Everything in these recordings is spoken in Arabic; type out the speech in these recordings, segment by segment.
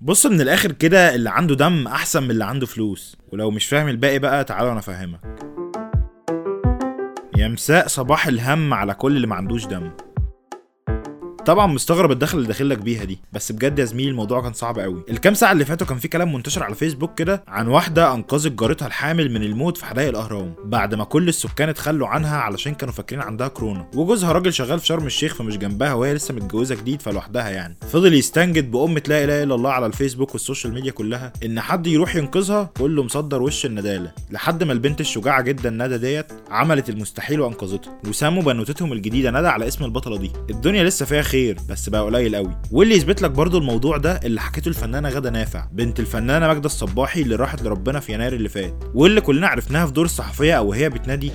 بص من الآخر كده اللي عنده دم أحسن من اللي عنده فلوس. ولو مش فاهم الباقي بقى تعالى أنا أفهمك. مساء صباح الهم على كل اللي ما عندوش دم. طبعا مستغرب الدخل اللي داخل لك بيها دي بس بجد يا زميلي الموضوع كان صعب قوي. الكام ساعة اللي فاتوا كان في كلام منتشر على فيسبوك كده عن واحدة أنقذت جارتها الحامل من الموت في حدائق الأهرام بعد ما كل السكان اتخلوا عنها علشان كانوا فاكرين عندها كورونا. وجوزها راجل شغال في شرم الشيخ فمش جنبها وهي لسه متجوزة جديد فلوحدها يعني. فضل يستنجد بأمة لا إله إلا الله على الفيسبوك والسوشيال ميديا كلها إن حد يروح ينقذها كله مصدر وش الندالة. لحد ما البنت الشجاعة جدا ندى ديت عملت المستحيل وانقذتها وسموا بنوتتهم الجديدة ندى على اسم البطلة دي. الدنيا لسه فيها خير. بس بقى قليل قوي. واللي يثبت لك برضو الموضوع ده اللي حكيته الفنانة غدا نافع بنت الفنانة ماجدة الصباحي اللي راحت لربنا في يناير اللي فات واللي كلنا عرفناها في دور الصحفية أو وهي بتنادي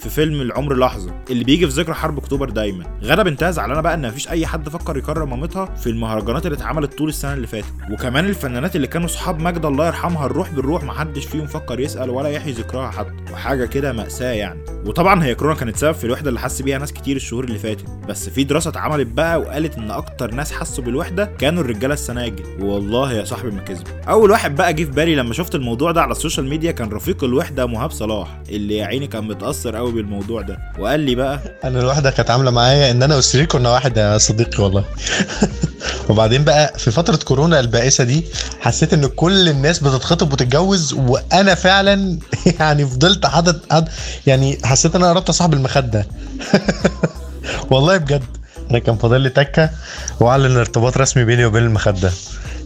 في فيلم العمر لحظة اللي بيجي في ذكرى حرب أكتوبر دايما. غدا بنتها زعلانة بقى إن مفيش أي حد فكر يكرم مامتها في المهرجانات اللي اتعملت طول السنة اللي فاتت. وكمان الفنانات اللي كانوا صحاب ماجدة الله يرحمها الروح بالروح محدش فيهم فكر يسأل ولا يحيي ذكرها حتى. وحاجة كده مأساة يعني. وطبعا هي كورونا كانت سبب في الوحدة اللي حس بيها ناس كتير الشهور اللي فاتت. بس في دراسة اتعملت بقى وقالت إن أكتر ناس حسوا بالوحدة كانوا الرجالة السناجل والله يا صاحبي ما كذب. أول واحد بقى جه في بالي لما شفت الموضوع ده على السوشيال ميديا كان رفيق الوحدة مهاب صلاح اللي يا عيني كان متأثر قوي بالموضوع ده. وقال لي بقى أنا الوحدة كانت عاملة معايا إن أنا والسرير كنا واحد يا صديقي والله. وبعدين بقى في فترة كورونا البائسة دي حسيت إن كل الناس بتتخطب وتتجوز وأنا فعلا يعني فضلت حاطط يعني حسيت إن أنا قربت صاحب المخدة. والله بجد أنا كان فاضل لي تكة وأعلن ارتباط رسمي بيني وبين المخدة.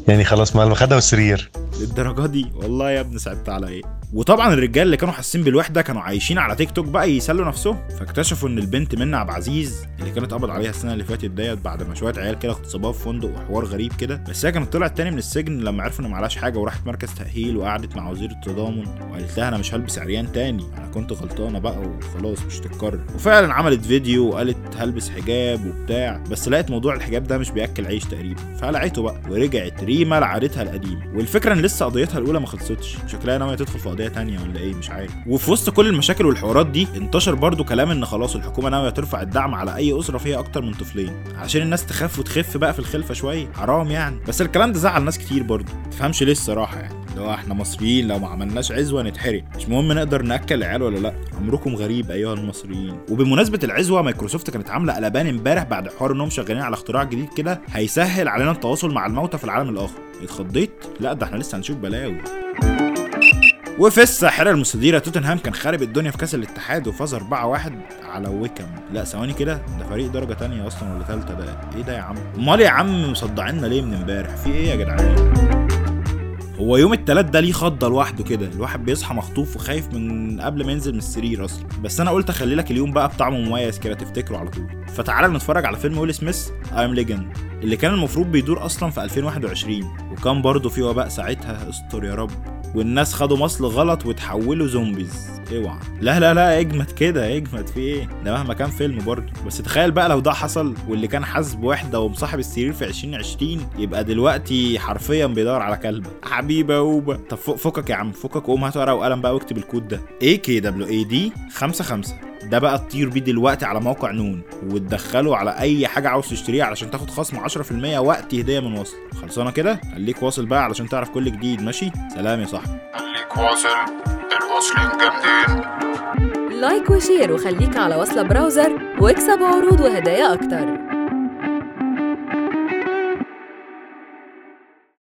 يعني خلاص مع المخدة والسرير. للدرجه دي؟ والله يا ابني صعبت عليا. وطبعا الرجال اللي كانوا حاسين بالوحدة كانوا عايشين على تيك توك بقى يسلوا نفسهم فاكتشفوا إن البنت منى عبد العزيز اللي كانت قبض عليها السنة اللي فاتت ديت بعد ما شوية عيال كده اغتصبوها في فندق وحوار غريب كده. بس هي كانت طلعت تاني من السجن لما عرفوا ان معلاش حاجة وراحت مركز تأهيل وقعدت مع وزير التضامن وقالت لها أنا مش هلبس عريان تاني أنا كنت غلطانة بقى وخلاص مش تتكرر. وفعلا عملت فيديو وقالت هلبس حجاب وبتاع بس لقيت موضوع الحجاب ده مش بيأكل عيش تقريبا. فقلعته بقى ورجعت ريما لعادتها القديمة. والفكرة إن لسه قضيتها الأولى ما خلصتش شكلها ناويه تدخل في قضيه تانية ولا إيه؟ مش عارف. وفي وسط كل المشاكل والحوارات دي انتشر برضو كلام إن خلاص الحكومة ناوية ترفع الدعم على أي أسرة فيها أكتر من طفلين عشان الناس تخاف وتخف بقى في الخلفة شوية. حرام يعني. بس الكلام ده زعل ناس كتير برضو. تفهمش ليه الصراحة يعني. لو إحنا مصريين لو ما عملناش عزوة نتحرق. مش مهم نقدر نأكل العيال ولا لأ. امركم غريب أيها المصريين. وبمناسبة العزوة مايكروسوفت كانت عاملة قلبان امبارح بعد حوار إنهم شغالين على اختراع جديد كده هيسهل علينا التواصل مع الموتى في العالم الآخر. اتخضيت؟ لأ ده إحنا لسه هنشوف بلاوي. وفي الساحرة المستديرة توتنهام كان خارب الدنيا في كأس الاتحاد وفاز 4-1 على ويكم لا ثواني كده ده فريق درجة تانية أصلا ولا تالتة؟ ده إيه ده يا عم؟ أمال يا عم مصدعيننا ليه من امبارح؟ في إيه يا جدعان؟ هو يوم التلات ده ليه خضة لوحده كده؟ الواحد بيصحى مخطوف وخايف من قبل ما ينزل من السرير أصلا. بس أنا قلت أخلي لك اليوم بقى بطعم مميز كده تفتكره على طول. فتعالى نتفرج على فيلم ويل سميث I Am Legend اللي كان المفروض بيدور أصلا في 2021 وكان برضه في وباء ساعتها استر يا رب. والناس خدوا مصل غلط وتحولوا zombies اوعى. لا لا لا اجمد كده اجمد في إيه؟ ده مهما كان فيلم برضه. بس تخيل بقى لو ده حصل واللي كان حاسس بوحده ومصاحب السرير في 2020 يبقى دلوقتي حرفيا بيدور على كلبه حبيبة أوبا. طب فك- فكك يا عم فكك وقوم هات ورقة وقلم بقى واكتب الكود ده. A K W A D 55 ده بقى تطير بيه دلوقتي على موقع نون وتدخله على أي حاجة عاوز تشتريها علشان تاخد خصم 10% وقت هدية من وصل. خلصانة كده؟ خليك واصل بقى علشان تعرف كل جديد ماشي؟ سلام يا صاحبي. خليك واصل الواصلين جامدين. like و share وخليك على وصلة browser واكسب عروض وهدايا أكتر.